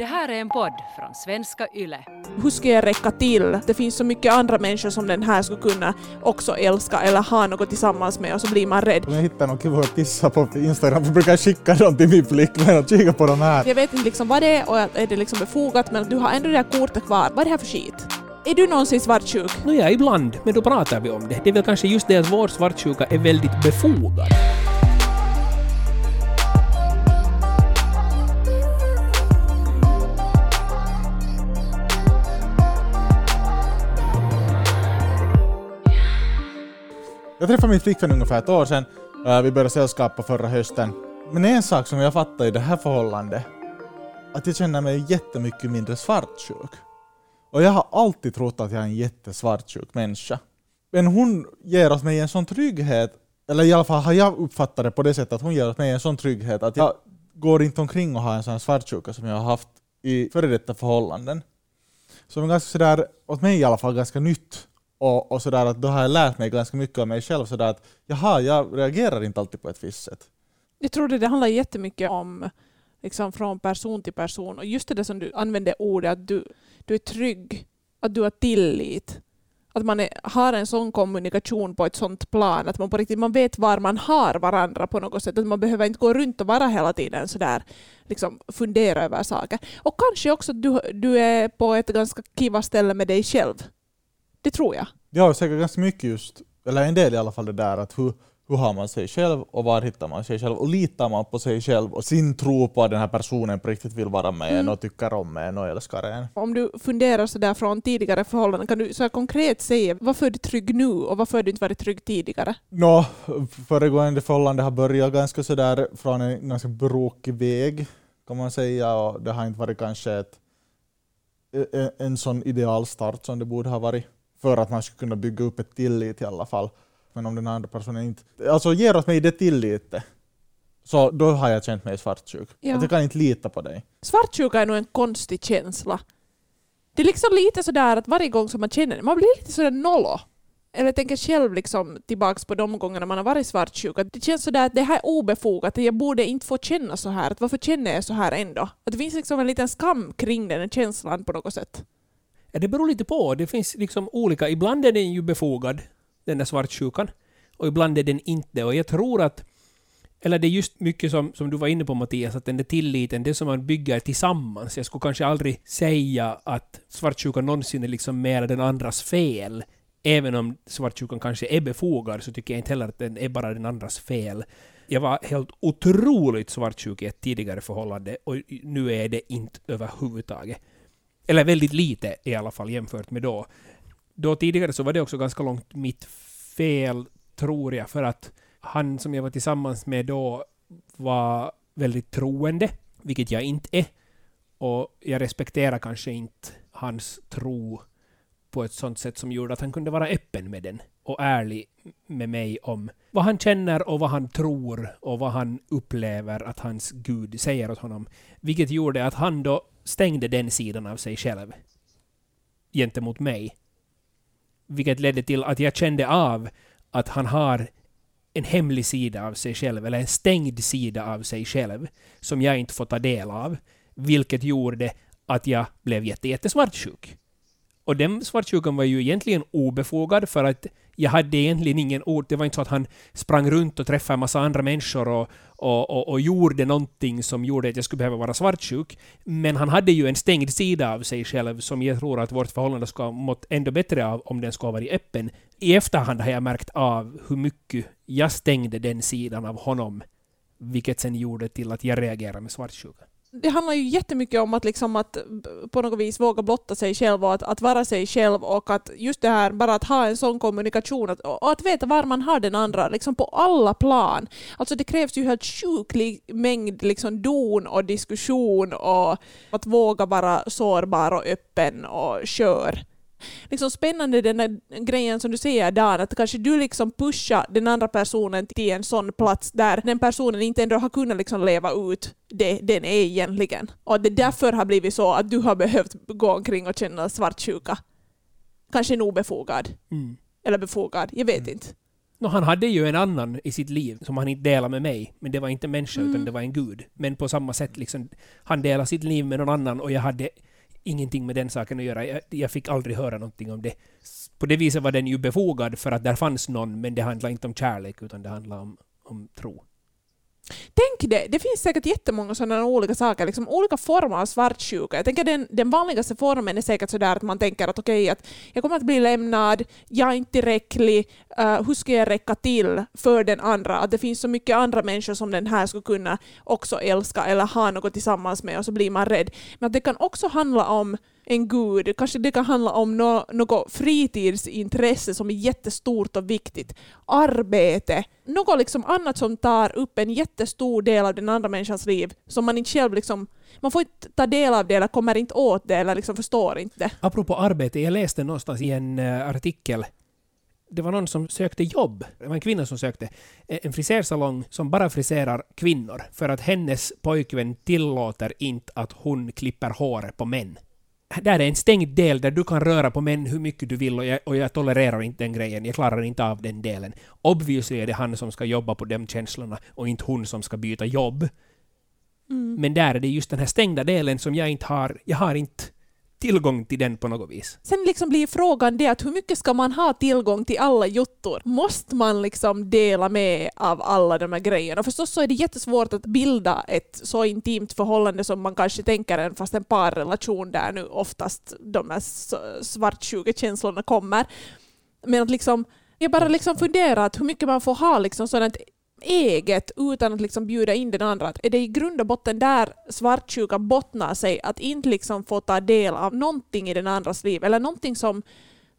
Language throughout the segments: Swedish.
Det här är en podd från svenska YLE. Hur ska jag räcka till? Det finns så mycket andra människor som den här skulle kunna också älska eller ha något tillsammans med och så blir man rädd. Om jag hittar någon kille att pissa på Instagram så brukar jag skicka dem till min flickvän och kika på de här. Jag vet inte liksom vad det är och är det liksom befogat men du har ändå det där kortet kvar. Vad är det här för skit? Är du någonsin svartsjuk? Nåja, ibland, men då pratar vi om det. Det är väl kanske just det att vår svartsjuka är väldigt befogad. Jag träffade min flickvän ungefär ett år sedan. Uh, Vi började sällskapa förra hösten. Men en sak som jag fattar i det här förhållandet, att jag känner mig jättemycket mindre svartsjuk. Och jag har alltid trott att jag är en jättesvartsjuk människa. Men hon ger åt mig en sån trygghet, eller i alla fall har jag uppfattat det på det sättet att hon ger åt mig en sån trygghet att jag går inte omkring och har en sån svartsjuka som jag har haft i före detta förhållanden. Som är ganska sådär, åt mig i alla fall, ganska nytt. Och, och sådär att då har jag lärt mig ganska mycket om mig själv sådär att jaha, jag reagerar inte alltid på ett visst sätt. Jag tror det, det handlar jättemycket om liksom från person till person och just det där som du använde ordet att du, du är trygg, att du har tillit. Att man är, har en sån kommunikation på ett sånt plan att man på riktigt man vet var man har varandra på något sätt. Att man behöver inte gå runt och vara hela tiden sådär, liksom fundera över saker. Och kanske också att du, du är på ett ganska kiva ställe med dig själv. Det tror jag. Jag har säkert ganska mycket just, eller en del i alla fall det där att hur, hur har man sig själv och var hittar man sig själv och litar man på sig själv och sin tro på att den här personen på riktigt vill vara med Mm. och tycker om en och älskar en. Om du funderar sådär från tidigare förhållanden, kan du så konkret säga varför är du trygg nu och varför har du inte varit trygg tidigare? Nå, föregående förhållande har börjat ganska sådär från en ganska brokig väg kan man säga och det har inte varit kanske ett, en, en sån idealstart som det borde ha varit för att man skulle kunna bygga upp ett tillit i alla fall. Men om den andra personen inte alltså ger åt mig det tillite så då har jag känt mig svartsjuk. Ja. Att jag kan inte lita på dig. Svartsjuka är nog en konstig känsla. Det är liksom lite sådär att varje gång som man känner det, man blir lite sådär nollo. Eller tänker själv liksom tillbaks på de gångerna man har varit svartsjuk. Att det känns sådär att det här är obefogat, jag borde inte få känna så här. Att varför känner jag så här ändå? Att det finns liksom en liten skam kring den känslan på något sätt. Det beror lite på. Det finns liksom olika. Ibland är den ju befogad, den där svartsjukan. Och ibland är den inte. Och jag tror att... Eller det är just mycket som, som du var inne på Mattias, att den där tilliten, det som man bygger tillsammans. Jag skulle kanske aldrig säga att svartsjukan någonsin är liksom mer den andras fel. Även om svartsjukan kanske är befogad så tycker jag inte heller att den är bara den andras fel. Jag var helt otroligt svartsjuk i ett tidigare förhållande och nu är det inte överhuvudtaget. Eller väldigt lite i alla fall jämfört med då. Då tidigare så var det också ganska långt mitt fel, tror jag, för att han som jag var tillsammans med då var väldigt troende, vilket jag inte är. Och jag respekterar kanske inte hans tro på ett sånt sätt som gjorde att han kunde vara öppen med den och ärlig med mig om vad han känner och vad han tror och vad han upplever att hans gud säger åt honom. Vilket gjorde att han då stängde den sidan av sig själv gentemot mig. Vilket ledde till att jag kände av att han har en hemlig sida av sig själv, eller en stängd sida av sig själv, som jag inte får ta del av. Vilket gjorde att jag blev jätte, jättesvartsjuk. Och den svartsjukan var ju egentligen obefogad för att jag hade egentligen ingen ord. Det var inte så att han sprang runt och träffade en massa andra människor och, och, och, och gjorde någonting som gjorde att jag skulle behöva vara svartsjuk. Men han hade ju en stängd sida av sig själv som jag tror att vårt förhållande skulle ha mått ändå bättre av om den skulle ha varit öppen. I efterhand har jag märkt av hur mycket jag stängde den sidan av honom. Vilket sen gjorde till att jag reagerade med svartsjuka det handlar ju jättemycket om att, liksom att på något vis våga blotta sig själv och att, att vara sig själv och att just det här bara att ha en sån kommunikation att, och att veta var man har den andra liksom på alla plan. Alltså det krävs ju helt sjuklig mängd liksom don och diskussion och att våga vara sårbar och öppen och kör. Liksom spännande den där grejen som du säger Dan, att kanske du liksom pushar den andra personen till en sån plats där den personen inte ändå har kunnat liksom leva ut det den är egentligen. Och det därför har blivit så att du har behövt gå omkring och känna svartsjuka. Kanske en obefogad. Mm. Eller befogad, jag vet inte. Nå, han hade ju en annan i sitt liv som han inte delade med mig, men det var inte en människa Mm. utan det var en gud. Men på samma sätt liksom, han delade sitt liv med någon annan och jag hade ingenting med den saken att göra. Jag, jag fick aldrig höra någonting om det. På det viset var den ju befogad för att där fanns någon, men det handlade inte om kärlek utan det handlade om, om tro. Tänk det, det finns säkert jättemånga sådana olika saker, liksom olika former av svartsjuka. Jag tänker den, den vanligaste formen är säkert sådär att man tänker att okej, att jag kommer att bli lämnad, jag är inte tillräcklig, uh, hur ska jag räcka till för den andra? Att det finns så mycket andra människor som den här skulle kunna också älska eller ha något tillsammans med och så blir man rädd. Men att det kan också handla om en gud, kanske det kan handla om no, något fritidsintresse som är jättestort och viktigt, arbete, något liksom annat som tar upp en jättestor del av den andra människans liv som man inte själv liksom, man får inte ta del av det eller kommer inte åt det eller liksom förstår inte det. Apropå arbete, jag läste någonstans i en eh, artikel det var någon som sökte jobb. Det var en kvinna som sökte eh, en frisersalong som bara friserar kvinnor för att hennes pojkvän tillåter inte att hon klipper håret på män. Där är en stängd del där du kan röra på män hur mycket du vill och jag, och jag tolererar inte den grejen. Jag klarar inte av den delen. Obviously är det han som ska jobba på de känslorna och inte hon som ska byta jobb. Men där är det just den här stängda delen som jag inte har. Jag har inte tillgång till den på något vis. Sen liksom blir frågan det att hur mycket ska man ha tillgång till alla juttor? Måste man liksom dela med av alla de här grejerna? Förstås så är det jättesvårt att bilda ett så intimt förhållande som man kanske tänker en fast en parrelation där nu oftast de här svartsjuka känslorna kommer. Men att liksom, jag bara liksom funderar att hur mycket man får ha liksom sådant eget utan att liksom bjuda in den andra. Att Är det i grund och botten där svartsjuka bottnar sig? Att inte liksom få ta del av någonting i den andras liv eller någonting som,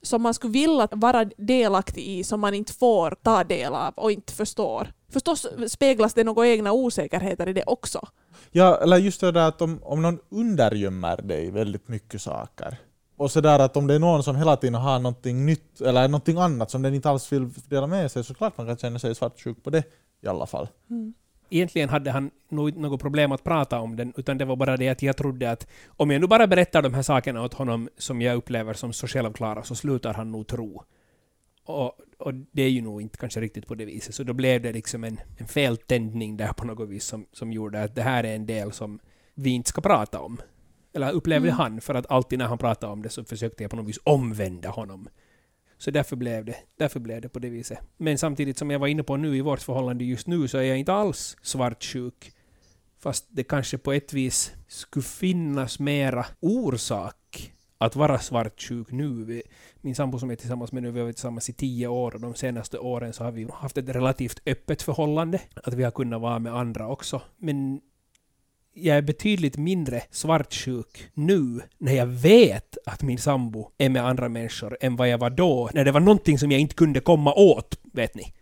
som man skulle vilja vara delaktig i som man inte får ta del av och inte förstår. Förstås speglas det några egna osäkerheter i det också. Ja, eller just det där att om, om någon undergömmer dig väldigt mycket saker. Och sådär att om det är någon som hela tiden har någonting nytt eller någonting annat som den inte alls vill dela med sig så klart man kan känna sig svartsjuk på det i alla fall. Egentligen hade han nog inte något problem att prata om den, utan det var bara det att jag trodde att om jag nu bara berättar de här sakerna åt honom som jag upplever som så självklara så slutar han nog tro. Och, och det är ju nog inte kanske riktigt på det viset. Så då blev det liksom en, en feltändning där på något vis som, som gjorde att det här är en del som vi inte ska prata om. Eller upplevde Mm. han, för att alltid när han pratade om det så försökte jag på något vis omvända honom. Så därför blev, det, därför blev det på det viset. Men samtidigt som jag var inne på nu i vårt förhållande just nu så är jag inte alls svartsjuk. Fast det kanske på ett vis skulle finnas mera orsak att vara svartsjuk nu. Min sambo som jag är tillsammans med nu, vi har varit tillsammans i tio år och de senaste åren så har vi haft ett relativt öppet förhållande. Att vi har kunnat vara med andra också. Men jag är betydligt mindre svartsjuk nu när jag vet att min sambo är med andra människor än vad jag var då när det var någonting som jag inte kunde komma åt, vet ni.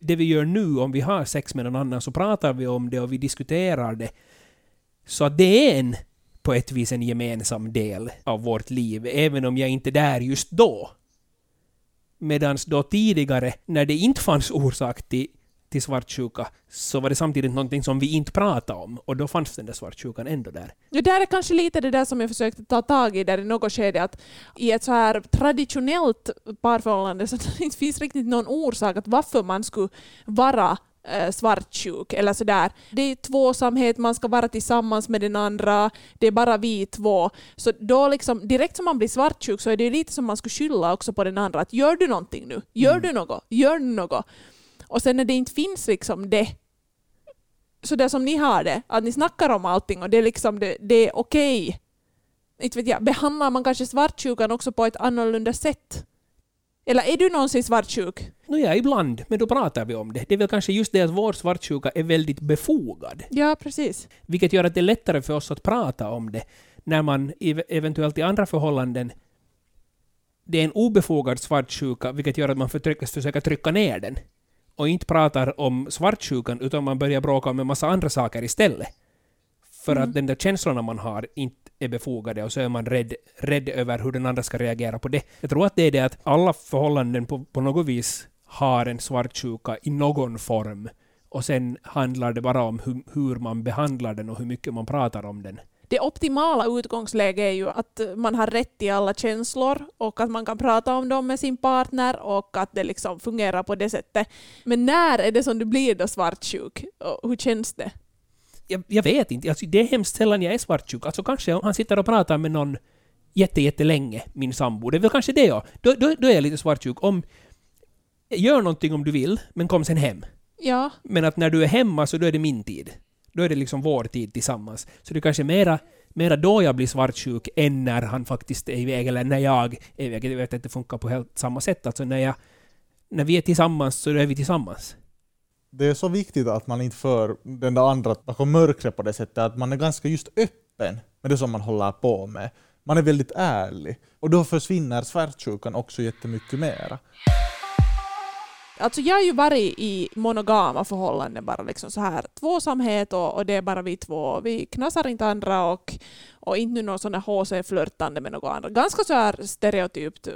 Det vi gör nu om vi har sex med någon annan så pratar vi om det och vi diskuterar det. Så att det är en, på ett vis en gemensam del av vårt liv, även om jag inte är där just då. Medan då tidigare, när det inte fanns orsak till, till svartsjuka, så var det samtidigt någonting som vi inte pratade om. Och då fanns den där svartsjukan ändå där. Ja, där är kanske lite det där som jag försökte ta tag i där i något skede att i ett så här traditionellt parförhållande så det inte finns riktigt någon orsak att varför man skulle vara eh, svartsjuk eller sådär. Det är tvåsamhet, man ska vara tillsammans med den andra, det är bara vi två. Så då liksom, direkt som man blir svartsjuk så är det lite som man skulle skylla också på den andra att gör du någonting nu? Gör Mm. du något? Gör du något? Och sen när det inte finns liksom det så det som ni har det, att ni snackar om allting och det är liksom det, det är okej. Inte vet jag, behandlar man kanske svartsjukan också på ett annorlunda sätt? Eller är du någonsin svartsjuk? Nåja, ibland, men då pratar vi om det. Det är väl kanske just det att vår svartsjuka är väldigt befogad. Ja, precis. Vilket gör att det är lättare för oss att prata om det när man ev- eventuellt i andra förhållanden det är en obefogad svartsjuka, vilket gör att man försöker trycka ner den. Och inte pratar om svartsjukan, utan man börjar bråka om en massa andra saker istället. För Mm. att den där känslorna man har inte är befogade och så är man rädd, rädd över hur den andra ska reagera på det. Jag tror att det är det att alla förhållanden på, på något vis har en svartsjuka i någon form. Och sen handlar det bara om hur, hur man behandlar den och hur mycket man pratar om den. Det optimala utgångsläget är ju att man har rätt till alla känslor och att man kan prata om dem med sin partner och att det liksom fungerar på det sättet. Men när är det som du blir då svartsjuk? Och hur känns det? Jag, jag vet inte. Alltså, det är hemskt sällan jag är svartsjuk. Alltså kanske om han sitter och pratar med någon jätte, jättelänge, min sambo. Det är väl kanske det ja. Då, då, då är jag lite svartsjuk. Om... Gör någonting om du vill, men kom sen hem. Ja, Men att när du är hemma så då är det min tid. Då är det liksom vår tid tillsammans. Så det är kanske mera, mera då jag blir svartsjuk än när han faktiskt är iväg, eller när jag är iväg. Jag vet att det funkar på helt samma sätt. Alltså när, jag, när vi är tillsammans så är vi tillsammans. Det är så viktigt att man inte för den där andra bakom mörkret på det sättet, att man är ganska just öppen med det som man håller på med. Man är väldigt ärlig. Och då försvinner svartsjukan också jättemycket mera. Alltså jag har ju varit i monogama förhållanden bara liksom så här tvåsamhet och, och det är bara vi två. Vi knasar inte andra och, och inte nu någon sån där HC-flörtande med några andra. Ganska så här stereotypt eh,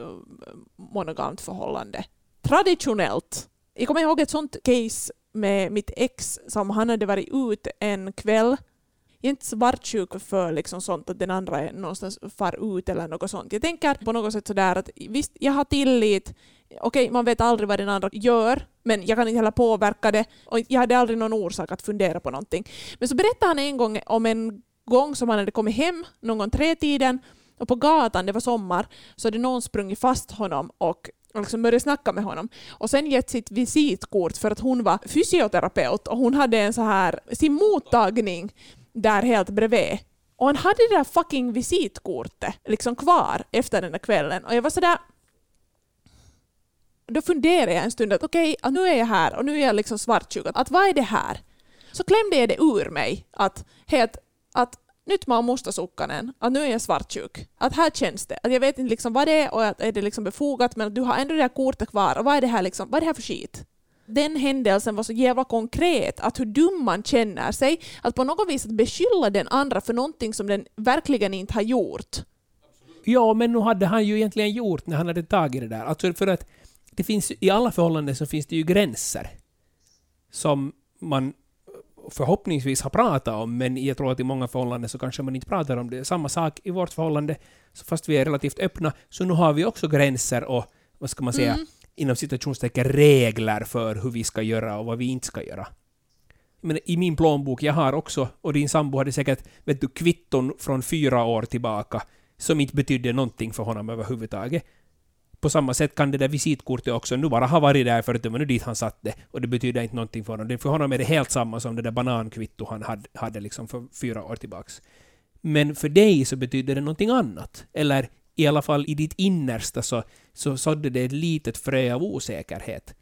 monogamt förhållande. Traditionellt. Jag kommer ihåg ett sånt case med mitt ex som han hade varit ut en kväll jag är inte svartsjuk för liksom sånt att den andra är någonstans far ut eller något sånt. Jag tänker på något sätt sådär att visst, jag har tillit, okej, man vet aldrig vad den andra gör, men jag kan inte heller påverka det och jag hade aldrig någon orsak att fundera på någonting. Men så berättade han en gång om en gång som han hade kommit hem någon gång tretiden och på gatan, det var sommar, så hade någon sprungit fast honom och och liksom började snacka med honom. Och sen gett sitt visitkort för att hon var fysioterapeut och hon hade en så här, sin mottagning där helt bredvid. Och han hade det där fucking visitkortet liksom kvar efter den där kvällen och jag var sådär då funderade jag en stund att okej, okay, nu är jag här och nu är jag liksom svartsjuk. Att, vad är det här? Så klämde jag det ur mig att helt att nyt mä oon mustasukkanen, att nu är jag svartsjuk. Att här känns det. Att jag vet inte liksom vad det är och att är det liksom befogat men att du har ändå det här kortet kvar och vad är det här liksom, vad är det här för skit? Den händelsen var så jävla konkret, att hur dum man känner sig, att på något vis att beskylla den andra för någonting som den verkligen inte har gjort. Ja, men nu hade han ju egentligen gjort när han hade tagit det där. Alltså för att det finns, i alla förhållanden så finns det ju gränser som man förhoppningsvis har pratat om, men jag tror att i många förhållanden så kanske man inte pratar om det. Samma sak i vårt förhållande, så fast vi är relativt öppna, så nu har vi också gränser och, vad ska man säga, Mm. inom citationstecken regler för hur vi ska göra och vad vi inte ska göra. Men i min plånbok, jag har också, och din sambo hade säkert, vet du, kvitton från fyra år tillbaka, som inte betydde någonting för honom överhuvudtaget. På samma sätt kan det där visitkortet också nu bara ha varit där för att det var nu dit han satte och det betyder inte någonting för honom. För honom är det helt samma som det där banankvitto han hade, hade liksom för fyra år tillbaks. Men för dig så betyder det någonting annat. Eller i alla fall i ditt innersta så, så sådde det ett litet frö av osäkerhet.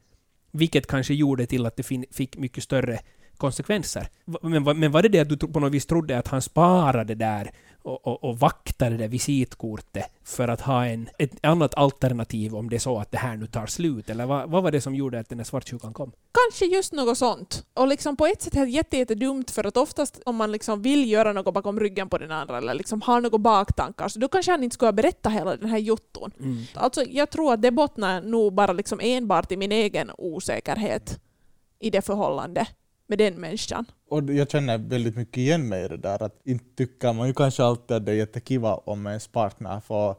Vilket kanske gjorde till att det fick mycket större konsekvenser. Men, men var det det att du på något vis trodde att han sparade där och, och, och det där visitkortet för att ha en, ett annat alternativ om det är så att det här nu tar slut? Eller vad, vad var det som gjorde att den där svartsjukan kom? Kanske just något sånt. Och liksom på ett sätt är det jätte, jättedumt för att oftast om man liksom vill göra något bakom ryggen på den andra eller liksom har några baktankar så då kanske han inte skulle berätta hela den här jotton. Alltså jag tror att det bottnar nog bara liksom enbart i min egen osäkerhet i det förhållandet med den människan. Och jag känner väldigt mycket igen mig i det där att inte tycker man ju kanske alltid att det är jättekiva om ens partner får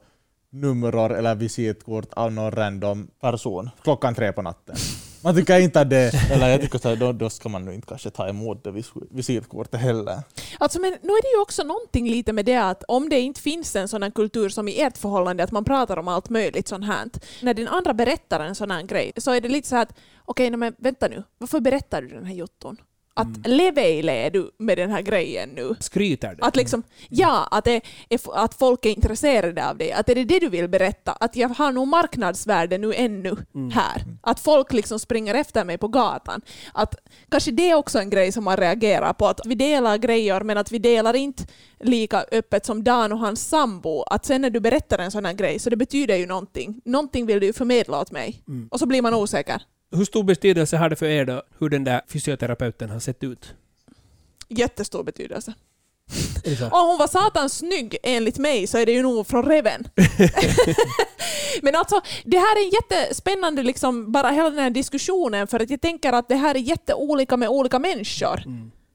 nummer eller visitkort av någon random person klockan tre på natten. Man tycker inte att det, eller jag tycker så här, då, då ska man nu inte kanske ta emot det vis- visitkortet heller. Alltså men nu är det ju också någonting lite med det att om det inte finns en sån här kultur som i ert förhållande att man pratar om allt möjligt sånt här. När den andra berättar en sån här grej så är det lite så här att okej, nej, men vänta nu, varför berättar du den här jotton? Att Mm. är du med den här grejen nu? Skryter du? Att, liksom, ja, att, det att folk är intresserade av det. Att är det det du vill berätta? Att jag har nog marknadsvärde nu ännu här. Att folk liksom springer efter mig på gatan. Att kanske det är också en grej som man reagerar på. Att vi delar grejer men att vi delar inte lika öppet som Dan och hans sambo. Att sen när du berättar en sån här grej så det betyder ju någonting. Någonting vill du förmedla åt mig. Och så blir man osäker. Hur stor betydelse har det för er då, hur den där fysioterapeuten har sett ut? Jättestor betydelse. Om hon var satans snygg enligt mig så är det ju nog från reven. Men alltså, det här är jättespännande, liksom, bara hela den här diskussionen, för att jag tänker att det här är jätteolika med olika människor.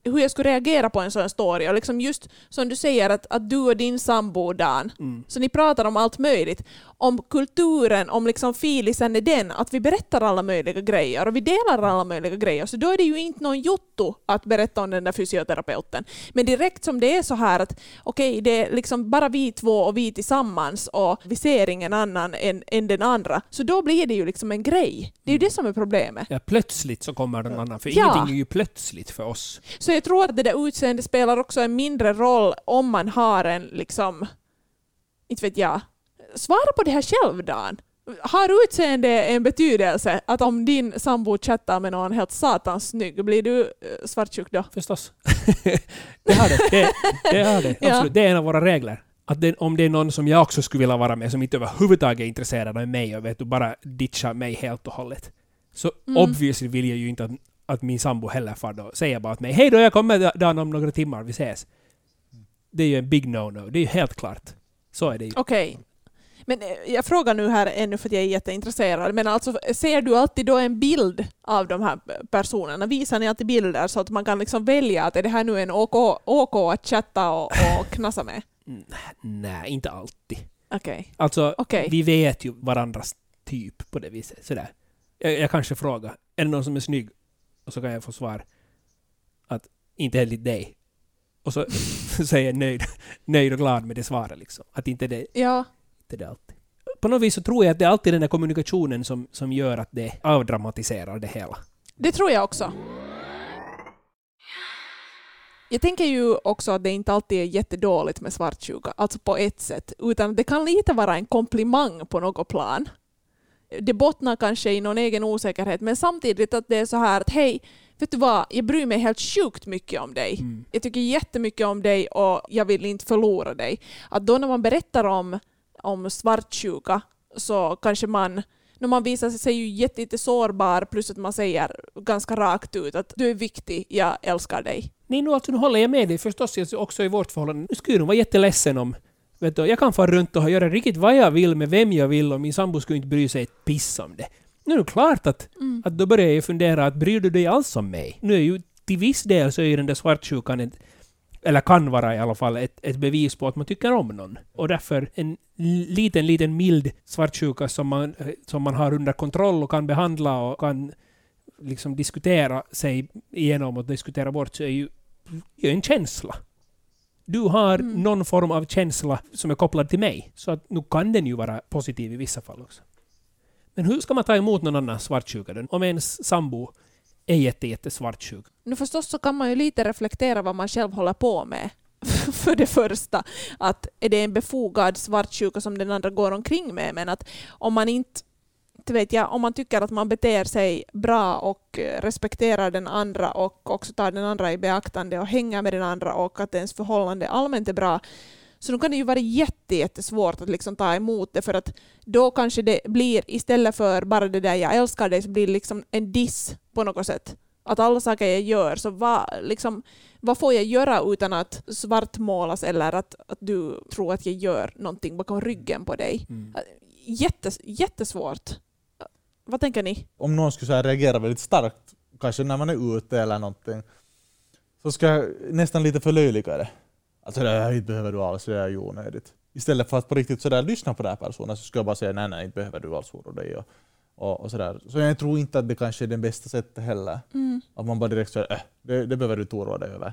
hur jag skulle reagera på en sån story. Och liksom just som du säger att, att du och din sambo Dan, Mm. så ni pratar om allt möjligt. Om kulturen, om liksom filisen är den att vi berättar alla möjliga grejer och vi delar alla möjliga grejer. Så då är det ju inte någon jotto att berätta om den där fysioterapeuten. Men direkt som det är så här att okej, det är liksom bara vi två och vi tillsammans och vi ser ingen annan än, än den andra. Så då blir det ju liksom en grej. Det är ju det som är problemet. Ja, plötsligt så kommer någon annan, för Ja. ingenting är ju plötsligt för oss. Så jag tror att det där utseendet spelar också en mindre roll om man har en liksom, inte vet jag, svara på det här själv Dan. Har utseende en betydelse? Att om din sambo chattar med någon helt satans snygg, blir du eh, svartsjuk då? Förstås. det har det. Det, det, har det. Absolut. det är en av våra regler. Att det, om det är någon som jag också skulle vilja vara med, som inte överhuvudtaget är intresserad av mig och vet du, bara ditchar mig helt och hållet. Så Mm. obviously vill jag ju inte att, att min sambo heller far då säger bara åt mig hej då, jag kommer Dan om några timmar, vi ses. Det är ju en big no-no. Det är ju helt klart. Så är det ju. Okej. Men eh, jag frågar nu här ännu för att jag är jätteintresserad, men alltså ser du alltid då en bild av de här personerna? Visar ni alltid bilder så att man kan liksom välja att är det här nu en OK, OK att chatta och, och knassa med? Nej, inte alltid. Okej. Alltså, Okej. vi vet ju varandras typ på det viset. Sådär. Jag, jag kanske frågar, är det någon som är snygg? Och så kan jag få svar att inte enligt dig. Och så säger jag nöjd, nöjd och glad med det svaret. Liksom. Att inte det, Ja. Inte det alltid. På något vis så tror jag att det är alltid den där kommunikationen som, som gör att det avdramatiserar det hela. Det tror jag också. Jag tänker ju också att det inte alltid är jättedåligt med svartsjuka, alltså på ett sätt, utan det kan lite vara en komplimang på något plan. Det bottnar kanske i någon egen osäkerhet, men samtidigt att det är så här att hej, vet du vad, jag bryr mig helt sjukt mycket om dig. Mm. Jag tycker jättemycket om dig och jag vill inte förlora dig. Att då när man berättar om, om svartsjuka så kanske man när man visar sig ju jätte, jätte sårbar plus att man säger ganska rakt ut att du är viktig, jag älskar dig. Nej, nu, alltså, nu håller jag med dig förstås också i vårt förhållande. Nu skulle nog vara jätteledsen om... Vet du, jag kan fara runt och göra riktigt vad jag vill med vem jag vill och min sambo skulle inte bry sig ett piss om det. Nu är det klart att, att då börjar jag fundera att bryr du dig alls om mig? Nu är ju till viss del så är ju den där svartsjukan ett, eller kan vara i alla fall ett, ett bevis på att man tycker om någon. Och därför en liten, liten mild svartsjuka som man, som man har under kontroll och kan behandla och kan liksom diskutera sig igenom och diskutera bort så är ju, ju en känsla. Du har Mm. någon form av känsla som är kopplad till mig. Så att nu kan den ju vara positiv i vissa fall också. Men hur ska man ta emot någon annans svartsjuka? Om ens sambo är jätte, jätte svartsjuk? Nu förstås så kan man ju lite reflektera vad man själv håller på med. För det första, att är det en befogad svartsjuka som den andra går omkring med, men att om man inte vet jag, om man tycker att man beter sig bra och respekterar den andra och också tar den andra i beaktande och hänger med den andra och att ens förhållande allmänt är bra, så då kan det ju vara jätte, jättesvårt att liksom ta emot det för att då kanske det blir, istället för bara det där jag älskar dig, så blir det liksom en diss på något sätt. Att alla saker jag gör, så vad, liksom, vad får jag göra utan att svartmålas eller att, att du tror att jag gör någonting bakom ryggen på dig? Jättes, jättesvårt. Vad tänker ni? om någon skulle reagera väldigt starkt, kanske när man är ute eller någonting, så ska jag nästan lite förlöjliga det. Alltså det här behöver du alls, det är ju onödigt. Istället för att på riktigt sådär lyssna på den här personen så ska jag bara säga nej, nej, inte behöver du alls oroa dig. Och, och, och sådär. Så jag tror inte att det kanske är det bästa sättet heller. Att man bara direkt säger äh, det, det behöver du inte oroa dig över.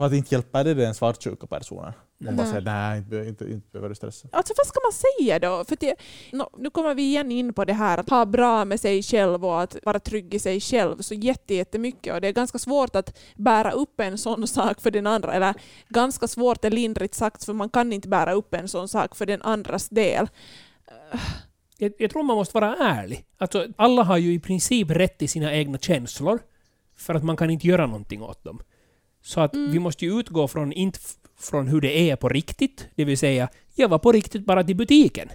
För att inte hjälper det den svartsjuka personen. Man bara säger nej, inte, inte, inte behöver du stressa. Alltså vad ska man säga då? För det, nå, nu kommer vi igen in på det här att ha bra med sig själv och att vara trygg i sig själv så jätte, jättemycket. Och det är ganska svårt att bära upp en sån sak för den andra. Eller ganska svårt är lindrigt sagt för man kan inte bära upp en sån sak för den andras del. Jag, jag tror man måste vara ärlig. Alltså, alla har ju i princip rätt till sina egna känslor. För att man kan inte göra någonting åt dem. Så att Mm. vi måste ju utgå från, inte från hur det är på riktigt. Det vill säga, jag var på riktigt bara till butiken.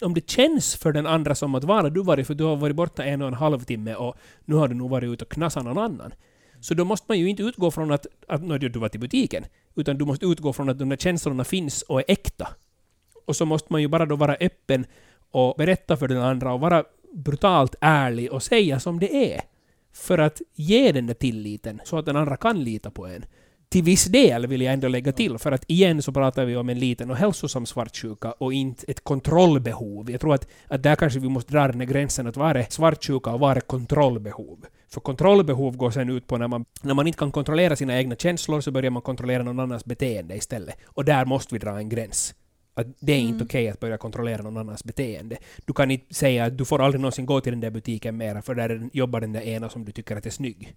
Om det känns för den andra som att vara du varit, för du har varit borta en och en halv timme och nu har du nog varit ute och knassat någon annan. Så då måste man ju inte utgå från att, att nå, du var till butiken. Utan du måste utgå från att de där känslorna finns och är äkta. Och så måste man ju bara då vara öppen och berätta för den andra och vara brutalt ärlig och säga som det är för att ge den där tilliten så att den andra kan lita på en. Till viss del vill jag ändå lägga till, för att igen så pratar vi om en liten och hälsosam svartsjuka och inte ett kontrollbehov. Jag tror att, att där kanske vi måste dra den här gränsen att vara svartsjuka och vara kontrollbehov. För kontrollbehov går sen ut på när man, när man inte kan kontrollera sina egna känslor så börjar man kontrollera någon annans beteende istället. Och där måste vi dra en gräns. Att det är inte Mm. okej att börja kontrollera någon annans beteende. Du kan inte säga att du får aldrig någonsin gå till den där butiken mera för där jobbar den där ena som du tycker att är snygg.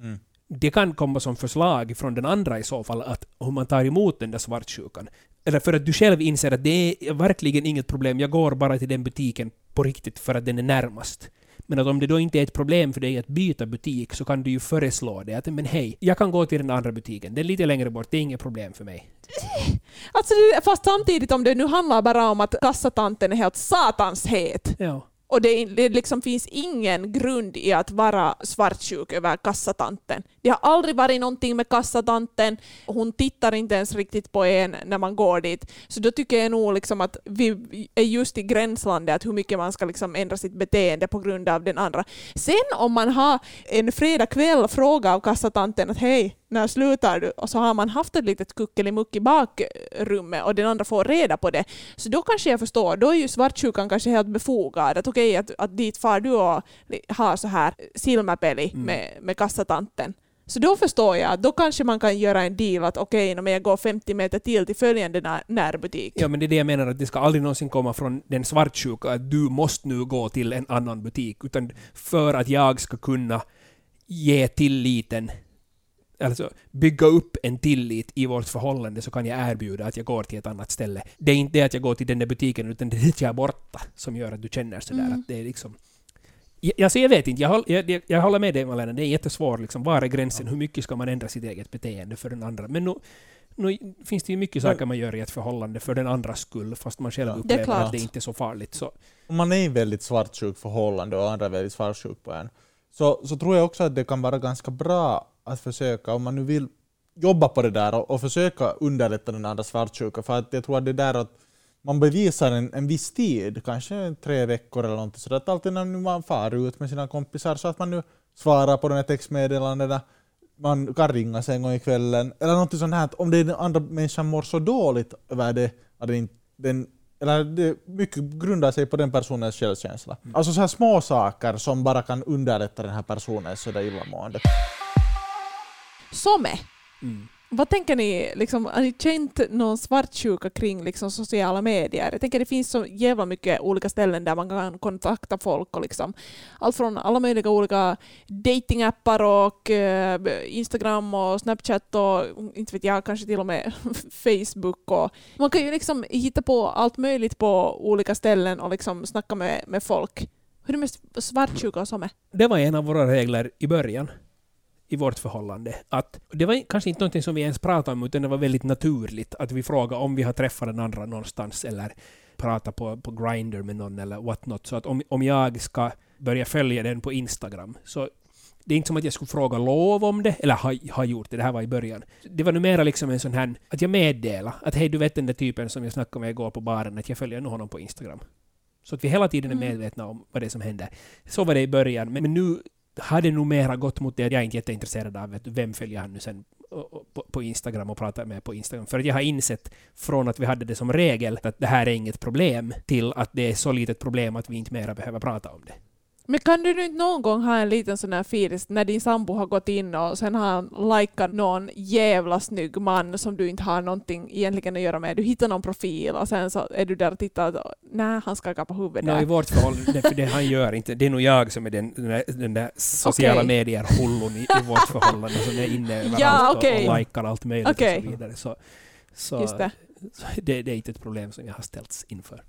Mm. Det kan komma som förslag från den andra i så fall, att hur man tar emot den där svartsjukan. Eller för att du själv inser att det är verkligen inget problem, jag går bara till den butiken på riktigt för att den är närmast. Men att om det då inte är ett problem för dig att byta butik så kan du ju föreslå det. Att men hej, jag kan gå till den andra butiken. Den är lite längre bort, det är inget problem för mig. Alltså, fast samtidigt om det nu handlar bara om att kassatanten är helt satans het Ja. och det, det liksom finns ingen grund i att vara svartsjuk över kassatanten. Det har aldrig varit någonting med kassatanten. Hon tittar inte ens riktigt på en när man går dit. Så då tycker jag nog liksom att vi är just i gränslandet att hur mycket man ska liksom ändra sitt beteende på grund av den andra. Sen om man har en fredagkväll fråga av kassatanten att hej, när slutar du? Och så har man haft ett litet kuckelimuck i bakrummet och den andra får reda på det. Så då kanske jag förstår, då är ju svartsjukan kanske helt befogad. Att okej, att, att dit far du och har så här silmäpeli Mm. med, med kassatanten. Så då förstår jag, att då kanske man kan göra en deal att okej, okay, jag går 50 meter till till följande när, närbutik. Ja, men det är det jag menar, att det ska aldrig någonsin komma från den svartsjuka att du måste nu gå till en annan butik, utan för att jag ska kunna ge tilliten, alltså bygga upp en tillit i vårt förhållande så kan jag erbjuda att jag går till ett annat ställe. Det är inte det att jag går till den där butiken, utan det är att jag är borta som gör att du känner sådär Mm. att det är liksom jag, alltså jag vet inte, jag, håll, jag, jag, håller med dig Malena, det är jättesvårt liksom, var är gränsen, hur mycket ska man ändra sitt eget beteende för den andra? Men nu, nu finns det ju mycket saker man gör i ett förhållande för den andras skull, fast man själv. Det upplever klart. att det inte är så farligt. Så, Om man är i väldigt svartsjuk förhållande och andra är väldigt svartsjuk på en, så, så tror jag också att det kan vara ganska bra att försöka, om man nu vill jobba på det där och, och försöka underlätta den andra svartsjuka, för att jag tror att det där att man bevisar en, en viss tid, kanske tre veckor eller någonting sådär, att alltid när man far ut med sina kompisar så att man nu svarar på de här textmeddelandena, man kan ringa sig en gång i kvällen, eller någonting sånt här, att om den andra människan mår så dåligt över det, att den, den eller det mycket grundar sig på den personens självkänsla. Alltså så här små saker som bara kan underlätta den här personens illamående. Somme. mm. Vad tänker ni, liksom, har ni känt någon svartsjuka kring liksom, sociala medier? Jag tänker det finns så jävla mycket olika ställen där man kan kontakta folk. Och liksom, allt från alla möjliga olika datingappar och eh, Instagram och Snapchat och inte vet jag, kanske till och med Facebook. Och man kan ju liksom hitta på allt möjligt på olika ställen och liksom snacka med, med folk. Hur är det med svartsjuka och så med? Det var en av våra regler i början i vårt förhållande. Att det var kanske inte någonting som vi ens pratade om, utan det var väldigt naturligt att vi frågade om vi har träffat den andra någonstans eller pratat på, på Grindr med någon eller what not. Så att om, om jag ska börja följa den på Instagram så det är inte som att jag skulle fråga lov om det, eller ha, ha gjort det, det här var i början. Det var nu mera liksom en sån här, att jag meddelar att hej, du vet den där typen som jag snackade med igår på baren, att jag följer nu honom på Instagram. Så att vi hela tiden är Mm. medvetna om vad det är som händer. Så var det i början, men nu har det nog mera gått mot det att jag är inte jätteintresserad av vet vem följer han nu sen på, på Instagram och pratar med på Instagram. För att jag har insett från att vi hade det som regel att det här är inget problem till att det är så litet problem att vi inte mera behöver prata om det. Men kan du inte någon gång ha en liten sån här filis när din sambo har gått in och sen har han likat någon jävla snygg man som du inte har någonting egentligen att göra med. Du hittar någon profil och sen så är du där och tittar och nej, han skakar på huvudet Nå, I vårt förhållande, för det han gör inte, det är nog jag som är den, den, där, den där sociala Okej. medier-hullon i, i vårt förhållande som är inne överallt Ja, och, okej. och likar allt möjligt Okej. och så vidare. Så, så, det. det, det är inte ett problem som jag har ställts inför.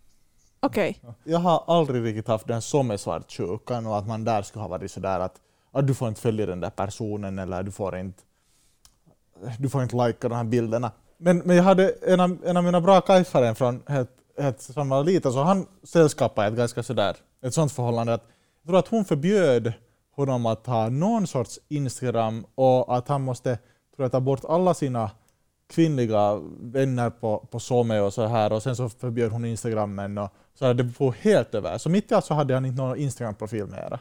Okej. Jag har aldrig riktigt haft den som är svartsjukan och att man där skulle ha varit sådär att, att du får inte följa den där personen eller du får inte du får inte lajka de här bilderna. Men, men jag hade en av, en av mina bra kajfaren från ett, som var liten, så han sällskapade ett ganska sådär, ett sånt förhållande att jag tror att hon förbjöd honom att ha någon sorts Instagram och att han måste tror jag, ta bort alla sina kvinnliga vänner på, på Some och så här och sen så förbjöd hon Instagrammen och så här, det var helt över. Så mitt i allt så hade han inte någon Instagram-profil mera.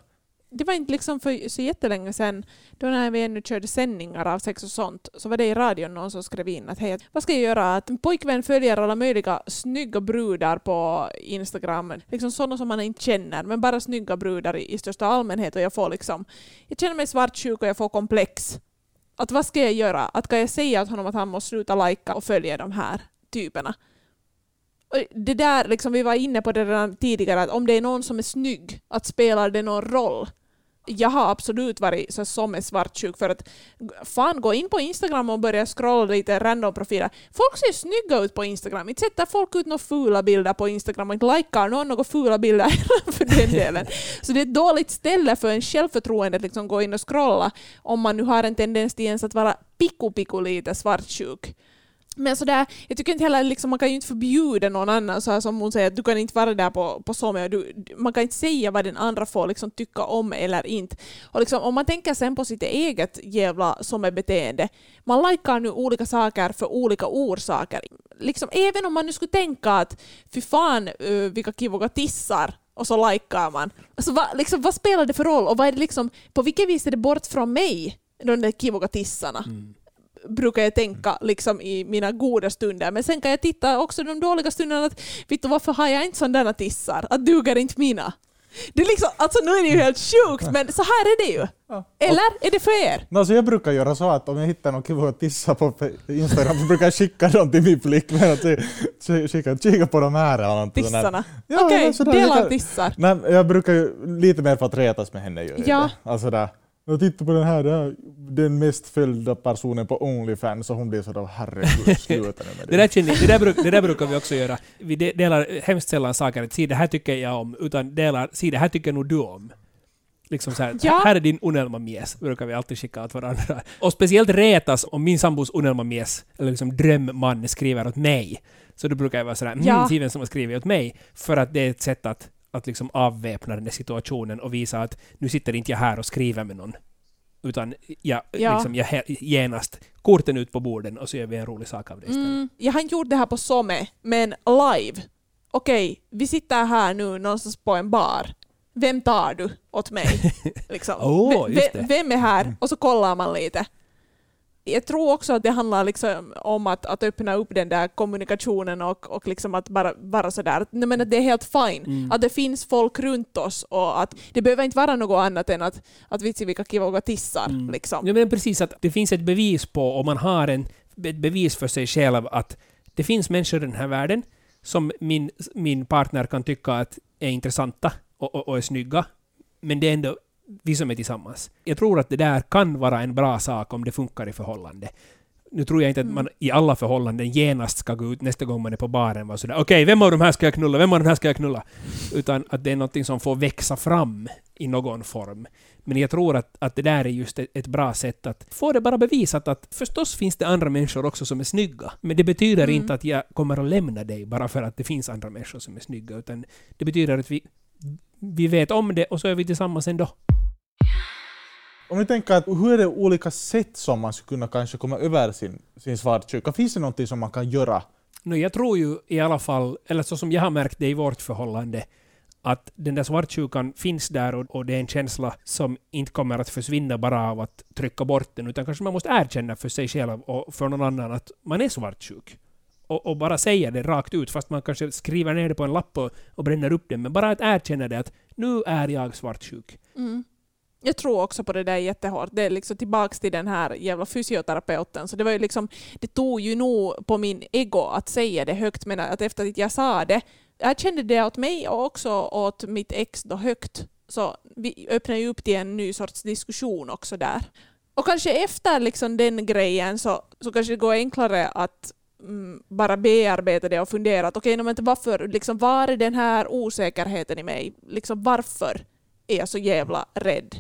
det var inte liksom för så jättelänge sedan, då när vi ännu körde sändningar av sex och sånt, så var det i radion någon som skrev in att hej, vad ska jag göra? Att en pojkvän följer alla möjliga snygga brudar på Instagram, liksom sådana som man inte känner, men bara snygga brudar i, i största allmänhet och jag får liksom, jag känner mig svartsjuk och jag får komplex. Att vad ska jag göra? Att kan jag säga åt honom att han måste sluta lajka och följa de här typerna? Och det där, liksom, vi var inne på det redan tidigare, att om det är någon som är snygg, att spelar det någon roll? Jag har absolut varit så som är svartsjuk för att fan gå in på Instagram och börja scrolla lite random profiler. Folk ser snygga ut på Instagram. Inte sätter folk ut några fula bilder på Instagram och inte likar någon några fula bilder för den delen. Så det är ett dåligt ställe för en självförtroende att liksom gå in och scrolla om man nu har en tendens till ens att vara piku piku lite svartsjuk. Men sådär, jag tycker inte heller, liksom, man kan ju inte förbjuda någon annan, så här som hon säger, att du kan inte vara där på, på Somia, du, man kan inte säga vad den andra får liksom, tycka om eller inte. Och liksom, om man tänker sen på sitt eget jävla Some-beteende, man likar nu olika saker för olika orsaker. Liksom, även om man nu skulle tänka att fy fan uh, vilka kivoga tissar, och så likar man. Alltså, vad, liksom, vad spelar det för roll? Och vad är det liksom, på vilket vis är det bort från mig, de där kivoga tissarna? Mm brukar jag tänka liksom i mina goda stunder. Men sen kan jag titta också de dåliga stunderna att du, varför har jag inte sådana tissar? Att duger inte mina? Det är liksom, alltså nu är det ju helt sjukt men så här är det ju. Eller är det för er? No, alltså jag brukar göra så att om jag hittar någon kiva tissa på Instagram så brukar jag skicka dem till min flickvän skicka, kika på de här eller där. Tissarna? Ja, Okej, sådär, dela tissar. Nej, jag brukar ju lite mer för att retas med henne. Jag Ja. Alltså där, jag tittar på den här, det här, den mest följda personen på Onlyfans och hon blir sådär herregud sluta nu med Det där, känner, det, där bruk, det där brukar vi också göra. Vi de- delar hemskt sällan saker att si det här tycker jag om, utan delar si det här tycker nog du om. Liksom så här, Ja. här är din unelma-mies, brukar vi alltid skicka åt varandra. Och speciellt retas om min sambos unelma-mies, eller liksom drömman, skriver åt mig. Så då brukar jag vara sådär, Ja. mm, se vem som har skrivit åt mig. För att det är ett sätt att, att liksom avväpna den där situationen och visa att nu sitter inte jag här och skriver med någon. Utan jag, Ja. liksom, jag genast korten ut på borden och så gör vi en rolig sak av det istället. Mm, jag har inte gjort det här på Some, men live. Okej, vi sitter här nu någonstans på en bar. Vem tar du åt mig? Liksom. Åh, Ve- just ve- det. vem är här? Och så kollar man lite. Jag tror också att det handlar liksom om att, att öppna upp den där kommunikationen och, och liksom att bara vara sådär. Nej, men att det är helt fine. Mm. Att det finns folk runt oss och att det behöver inte vara något annat än att, att vitsi vilka kivoga tissar. Mm. Liksom. Ja, men precis att det finns ett bevis på, om man har en, ett bevis för sig själv att det finns människor i den här världen som min, min partner kan tycka att är intressanta och, och, och är snygga, men det är ändå vi som är tillsammans. Jag tror att det där kan vara en bra sak om det funkar i förhållande. Nu tror jag inte att man i alla förhållanden genast ska gå ut nästa gång man är på baren och vara sådär okej, vem av de här ska jag knulla, vem av de här ska jag knulla? Utan att det är någonting som får växa fram i någon form. Men jag tror att, att det där är just ett, ett bra sätt att få det bara bevisat att förstås finns det andra människor också som är snygga. Men det betyder Mm. inte att jag kommer att lämna dig bara för att det finns andra människor som är snygga, utan det betyder att vi, vi vet om det och så är vi tillsammans ändå. Om vi tänker att hur är det olika sätt som man skulle kunna kanske komma över sin, sin svartsjuka? Finns det någonting som man kan göra? No, jag tror ju i alla fall, eller så som jag har märkt det i vårt förhållande, att den där svartsjukan finns där och, och det är en känsla som inte kommer att försvinna bara av att trycka bort den, utan kanske man måste erkänna för sig själv och för någon annan att man är svartsjuk. Och, och bara säger det rakt ut, fast man kanske skriver ner det på en lapp och, och bränner upp det, men bara att erkänna det att nu är jag svartsjuk. Mm. Jag tror också på det där jättehårt. Det är liksom tillbaks till den här jävla fysioterapeuten. Så det var ju liksom, det tog ju nog på min ego att säga det högt, men att efter att jag sa det, jag kände det åt mig och också åt mitt ex då högt. Så vi öppnade ju upp till en ny sorts diskussion också där. Och kanske efter liksom den grejen så, så kanske det går enklare att Mm, bara bearbetat det och funderat. okej, okay, men varför, liksom, var är den här osäkerheten i mig? Liksom, varför är jag så jävla rädd?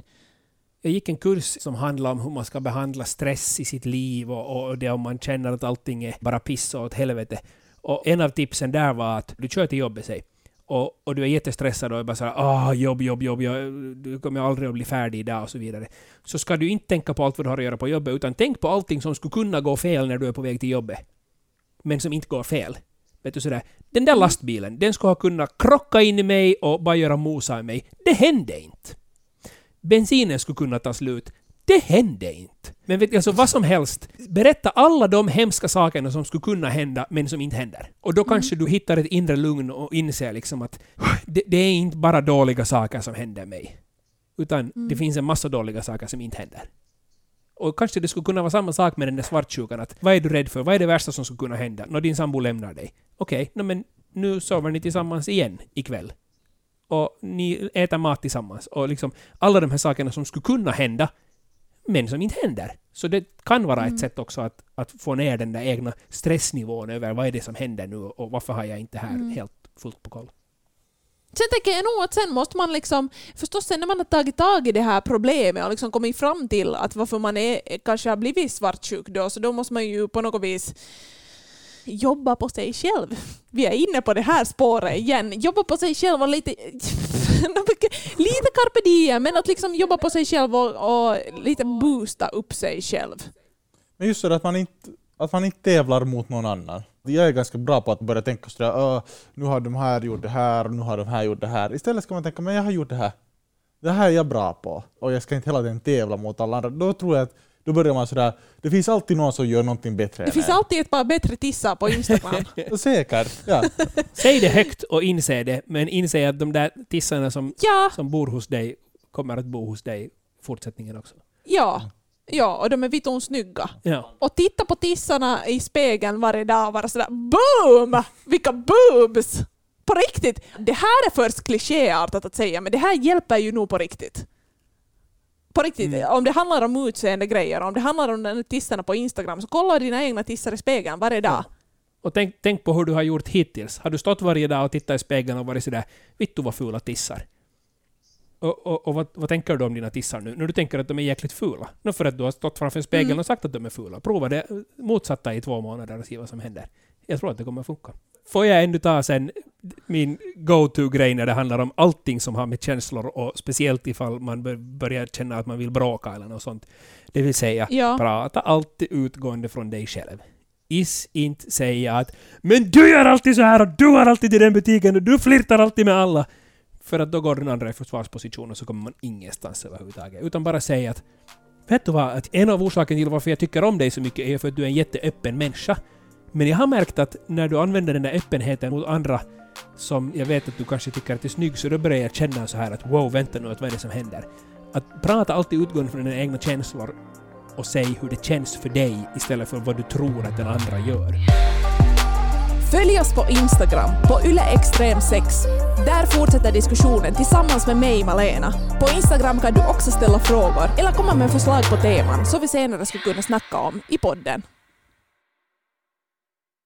Jag gick en kurs som handlade om hur man ska behandla stress i sitt liv och, och det om man känner att allting är bara piss och åt helvete. Och en av tipsen där var att du kör till jobbet, säg. Och, och du är jättestressad och är bara såhär ah, jobb, jobb, jobb, jag, du kommer aldrig att bli färdig idag och så vidare. Så ska du inte tänka på allt vad du har att göra på jobbet, utan tänk på allting som skulle kunna gå fel när du är på väg till jobbet. Men som inte går fel. Vet du sådär, den där lastbilen, den skulle ha kunnat krocka in i mig och bara göra mosa i mig. Det hände inte. bensinen skulle kunna ta slut. Det hände inte. Men vet du, alltså vad som helst. Berätta alla de hemska sakerna som skulle kunna hända, men som inte händer. Och då kanske du hittar ett inre lugn och inser liksom att det, det är inte bara dåliga saker som händer mig. Utan det finns en massa dåliga saker som inte händer. Och kanske det skulle kunna vara samma sak med den där svartsjukan. Att vad är du rädd för? Vad är det värsta som skulle kunna hända? När din sambo lämnar dig. Okej, nå men nu sover ni tillsammans igen ikväll. Och ni äter mat tillsammans. Och liksom alla de här sakerna som skulle kunna hända, men som inte händer. Så det kan vara ett sätt också att, att få ner den där egna stressnivån över vad är det som händer nu och varför har jag inte här helt fullt på koll. Sen tänker jag nog att sen måste man liksom, förstås sen när man har tagit tag i det här problemet och liksom kommit fram till att varför man är, kanske har blivit svartsjuk då, så då måste man ju på något vis jobba på sig själv. Vi är inne på det här spåret igen. Jobba på sig själv och lite... lite carpe diem, men att liksom jobba på sig själv och, och lite boosta upp sig själv. Men just det att man inte, att man inte tävlar mot någon annan. Jag är ganska bra på att börja tänka sådär, "Åh, nu har de här gjort det här och nu har de här gjort det här. Istället ska man tänka, men jag har gjort det här. Det här är jag bra på och jag ska inte hela tiden tävla mot alla andra. Då tror jag att då börjar man sådär, det finns alltid någon som gör någonting bättre Det än finns en. alltid ett par bättre tissar på Instagram. Säkert, ja. Säg det högt och inse det, men inse att de där tissarna som, Ja, som bor hos dig kommer att bo hos dig fortsättningen också. ja, ja, och de är vitton snygga. Ja. och titta på tissarna i spegeln varje dag och vara sådär BOOM! Vilka boobs! På riktigt! Det här är först klichéartat att säga, men det här hjälper ju nog på riktigt. På riktigt, om det handlar om utseende grejer, om det handlar om tissarna på Instagram, så kolla dina egna tissar i spegeln varje dag. Och tänk, tänk på hur du har gjort hittills. Har du stått varje dag och tittat i spegeln och varit sådär ”Vittu vad fula tissar”? Och, och, och vad, vad tänker du om dina tissar nu? När du tänker att de är jäkligt fula? Nå för att du har stått framför spegeln Mm. och sagt att de är fula. Prova det motsatta i två månader och se vad som händer. Jag tror att det kommer funka. Får jag ändå ta sen min go-to-grej när det handlar om allting som har med känslor och speciellt ifall man bör- börjar känna att man vill bråka eller något sånt. Det vill säga, Ja. prata alltid utgående från dig själv. Is inte säga att ”Men du gör alltid så här och du har alltid i den butiken och du flirtar alltid med alla”. För att då går den andra i försvarsposition och så kommer man ingenstans överhuvudtaget. Utan bara säga att ”Vet du vad? Att en av orsakerna till varför jag tycker om dig så mycket är för att du är en jätteöppen människa. Men jag har märkt att när du använder den där öppenheten mot andra som jag vet att du kanske tycker att är snygg, så då börjar jag känna så här att wow, vänta nu, att vad är det som händer? Att prata alltid utgående från dina egna känslor och säg hur det känns för dig istället för vad du tror att den andra gör. Följ oss på Instagram, på yleextrem6. Där fortsätter diskussionen tillsammans med mig, Malena. På Instagram kan du också ställa frågor eller komma med förslag på teman som vi senare skulle kunna snacka om i podden.